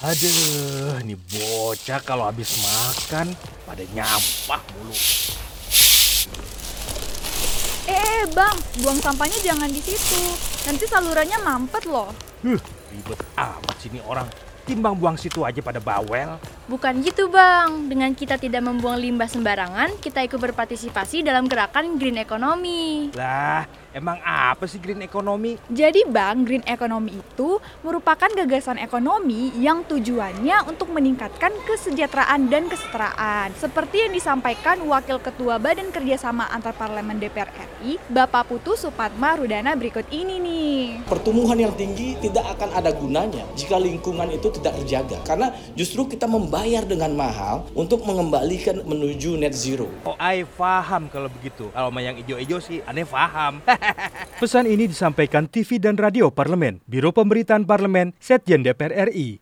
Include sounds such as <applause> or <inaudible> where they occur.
Aduh, ini bocah kalau habis makan pada nyampah mulu. Eh, Bang, buang sampahnya jangan di situ. Nanti salurannya mampet loh. Huh, ribet amat sini orang. Timbang buang situ aja pada bawel. Bukan gitu bang, dengan kita tidak membuang limbah sembarangan, kita ikut berpartisipasi dalam gerakan green economy. Lah, emang apa sih green economy? Jadi Bang, green economy itu merupakan gagasan ekonomi yang tujuannya untuk meningkatkan kesejahteraan dan kesetaraan. Seperti yang disampaikan Wakil Ketua Badan Kerjasama Antar Parlemen DPR RI, Bapak Putu Supatma Rudana berikut ini nih. Pertumbuhan yang tinggi tidak akan ada gunanya jika lingkungan itu tidak terjaga. Karena justru kita membayar dengan mahal untuk mengembalikan menuju net zero. Oh, I paham kalau begitu. Kalau yang ijo-ijo sih, aneh paham. <laughs> Pesan ini disampaikan TV dan Radio Parlemen, Biro Pemberitaan Parlemen, Setjen DPR RI.